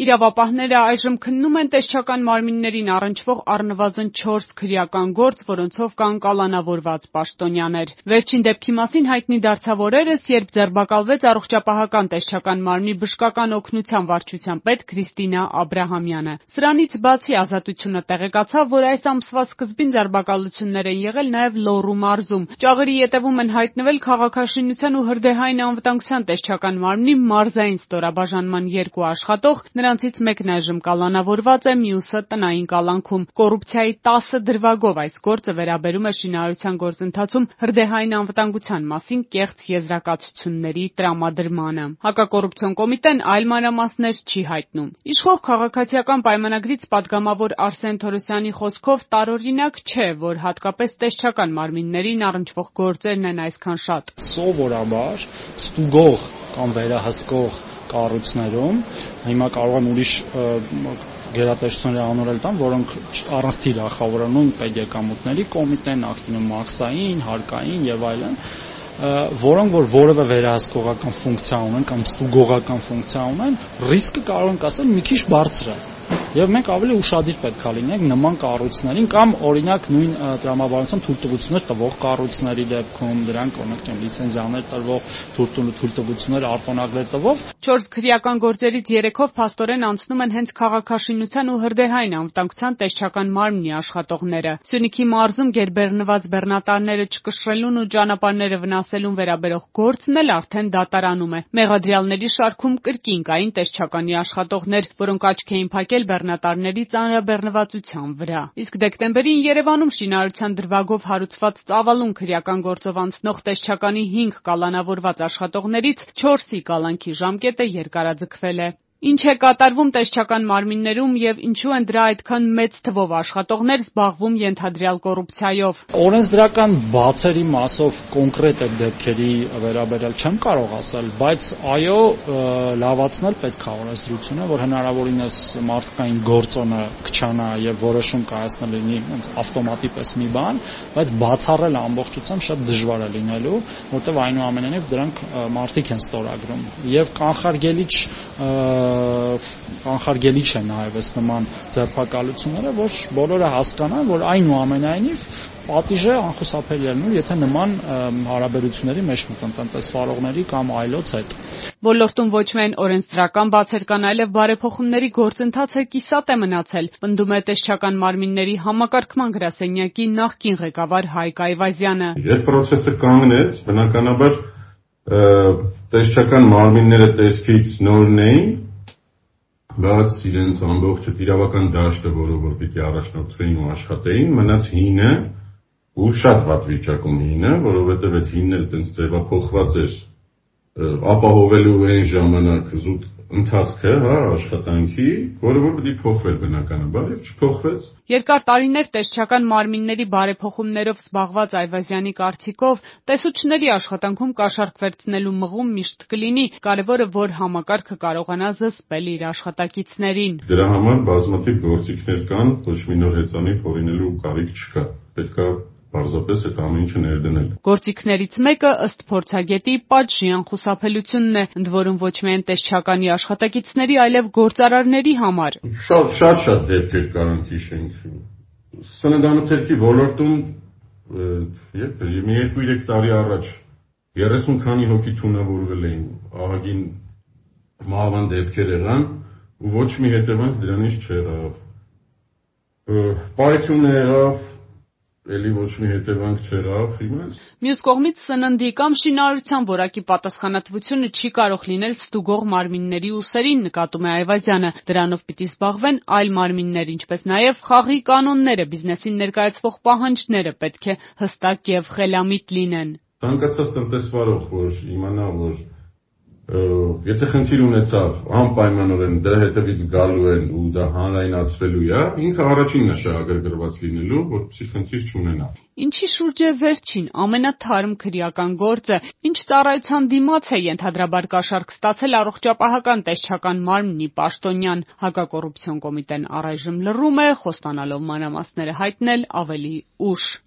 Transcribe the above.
Իրավապահները այժմ քննում են տեսչական մարմիններին առնչվող առնվազն 4 քրեական գործ, որոնցով կան կալանավորված պաշտոնյաներ։ Վերջին դեպքի մասին հայտնի դարձավ օրերս, երբ ձերբակալվեց առողջապահական տեսչական մարմնի բժշկական օգնության վարչության պետ Քրիստինա Աբրահամյանը։ Սրանից բացի Ազատությունը տեղեկացավ, որ այս ամսվա սկզբին ձերբակալություններ են եղել նաև Լոռու մարզում։ Ճաղերի ետևում են հայտնվել քաղաքաշինության ու հրդեհային անվտանգության տեսչական մարմնի մարզային ստորաբաժանման երկու աշխատող, Նրանցից մեկն այժմ կալանավորված է, մյուսը տնային կալանքում։ Կոռուպցիայի 10 դրվագով այս գործը վերաբերում է շինարարության գործընթացում հրդեհային անվտանգության մասին կեղծ եզրակացությունների տրամադրմանը։ Հակակոռուպցիոն կոմիտեն այլ մանրամասներ չի հայտնում։ Իշխող քաղաքացիական պայմանագրից պատգամավոր Արսեն Թորոսյանի խոսքով տարօրինակ չէ, որ հատկապես տեսչական մարմիններին առնչվող գործերն են այսքան շատ։ Սովորաբար ստուգող կամ վերահսկող կառույցներում հիմա կարող եմ ուրիշ գերատեսչությունների անուններ տամ, որոնք առանց թիրախավորը նույն պետեկամուտների կոմիտեն, նախկինում մաքսային, հարկային եւ այլն, որոնք որ որևէ վերահսկողական ֆունկցիա ունեն կամ ստուգողական ֆունկցիա ունեն, ռիսկը կարող ենք ասել մի քիչ բարձր է Եվ մենք ավելի ուշադիր պետք է լինենք նման կառույցներին կամ օրինակ նույն տրամաբանության թույլտվություններ տվող կառույցների դեպքում դրանք օրինակ չեմ լիցենզիաներ տրվող թույլտվություններ արտոնագրեր տվող 4 քրեական գործերից 3-ով փաստորեն անցնում են հենց քաղաքաշինության ու հրդեհային անվտանգության տեսչական մարմնի աշխատողները։ Սյունիքի մարզում գերբեռնված բեռնատարները չկշռելուն ու ճանապարհները վնասելուն վերաբերող գործն էլ արդեն դատարանում է։ Մեղադրյալների շարքում կրկին կային տեսչականի աշխատողներ, որոնք աչք էին փակել բեռնատարների ծանրաբեռնվածության վրա։ Իսկ դեկտեմբերին Երևանում շինարարության դրվագով հարուցված ծավալուն քրեական գործով անցնող տեսչականի 5 կալանավորված աշխատողներից 4-ի կալանքի ժամկետը երկարաձգվել է։ Ինչ է կատարվում տեսչական մարմիններում եւ ինչու են դրա այդքան մեծ թվով աշխատողներ զբաղվում ենթադրյալ կոռուպցիայով։ Օրենսդրական բացերի մասով կոնկրետ այդ դեպքերի վերաբերյալ չեմ կարող ասել, բայց այո, լավացնել պետք է օրենսդրությունը, որ հնարավորինս մարդկային գործոնը քչանա եւ որոշում կայացնել լինի ավտոմատի պես մի բան, բայց բացառել ամբողջությամբ շատ դժվար է լինելու, որտեղ այնուամենայնիվ դրանք մարդիկ են ստորագրում եւ կանխարգելիչ կանխարգելի չէ նաև այս նման ձերբակալությունները, որ բոլորը հասկանան, որ այնուամենայնիվ պատիժը անխուսափելի է լինում, եթե նման հարաբերությունների մեջ մտնեն տնտեսվարողների կամ այլոց հետ։ Ոլորտում ոչ միայն օրենսդրական բացեր կան, այլև բարեփոխումների գործընթացը կիսատ է մնացել, պնդում է տեսչական մարմինների համակարգման գրասենյակի նախկին ղեկավար Հայկ Այվազյանը։ Երբ process-ը կանգնեց, բնականաբար տեսչական մարմինները տեսքից նորն էին, բայց իրենց ամբողջ իրավական դաշտը, որը որ պիտի առաջնորդվեին ու աշխատեին, մնաց հինը ու շատ վատ վիճակում հինը, որովհետև այդ հինն էլ տենց ձևափոխված էր ապահովելու այն ժամանակ զուտ ընթացքը, հա, աշխատանքի, որը որ պետք է փոխվել բնականաբար եւ չփոխվեց։ Երկար տարիներ տեսչական մարմինների բարեփոխումներով զբաղված Այվազյանի կարծիքով տեսուչների աշխատանքում կաշառք վերցնելու մղում միշտ կլինի, կարևորը որ համակարգը կարողանա զսպել իր աշխատակիցներին։ Դրա համար բազմաթիվ գործիքներ կան, ոչ մի նոր հեծանիվ հորինելու կարիք չկա։ Պետքա պարզապես այդ ամեն ինչը ներդնել։ Գործիքներից մեկը ըստ փորձագետի պատժի անխուսափելությունն է, ընդ որում ոչ միայն տեսչականի աշխատակիցների, այլև գործարարների համար։ Շատ շատ շատ դեպքեր կարան հիշենք։ Սննդամթերքի ոլորտում երբ մի 2-3 տարի առաջ 30 քանի հոգի թունավորվել էին, ահագին մահվան դեպքեր եղան ու ոչ մի հետևանք դրանից չեղավ։ Պայթյուն եղավ, էլի ոչ մի հետևանք չեղավ, իմաց։ Մյուս կողմից սննդի կամ շինարարության որակի պատասխանատվությունը չի կարող լինել ստուգող մարմինների ուսերին, նկատում է Այվազյանը։ Դրանով պիտի զբաղվեն այլ մարմիններ, ինչպես նաև խաղի կանոնները, բիզնեսին ներկայացվող պահանջները պետք է հստակ եւ խելամիտ լինեն։ Ցանկացած տնտեսվարող, որ իմանա, որ եթե խնդիր ունեցավ անպայմանորեն դրա հետևից գալու են ու դա հանրայնացվելու է, ինքը առաջինն է շահագրգռված լինելու, որպեսզի խնդիր չունենա։ Ինչի շուրջ է վերջին ամենաթարմ քրեական գործը, ինչ ծառայության դիմաց է ենթադրաբար կաշառք ստացել առողջապահական տեսչական մարմնի պաշտոնյան հակակոռուպցիոն կոմիտեն առայժմ լռում է, խոստանալով մանրամասները հայտնել ավելի ուշ։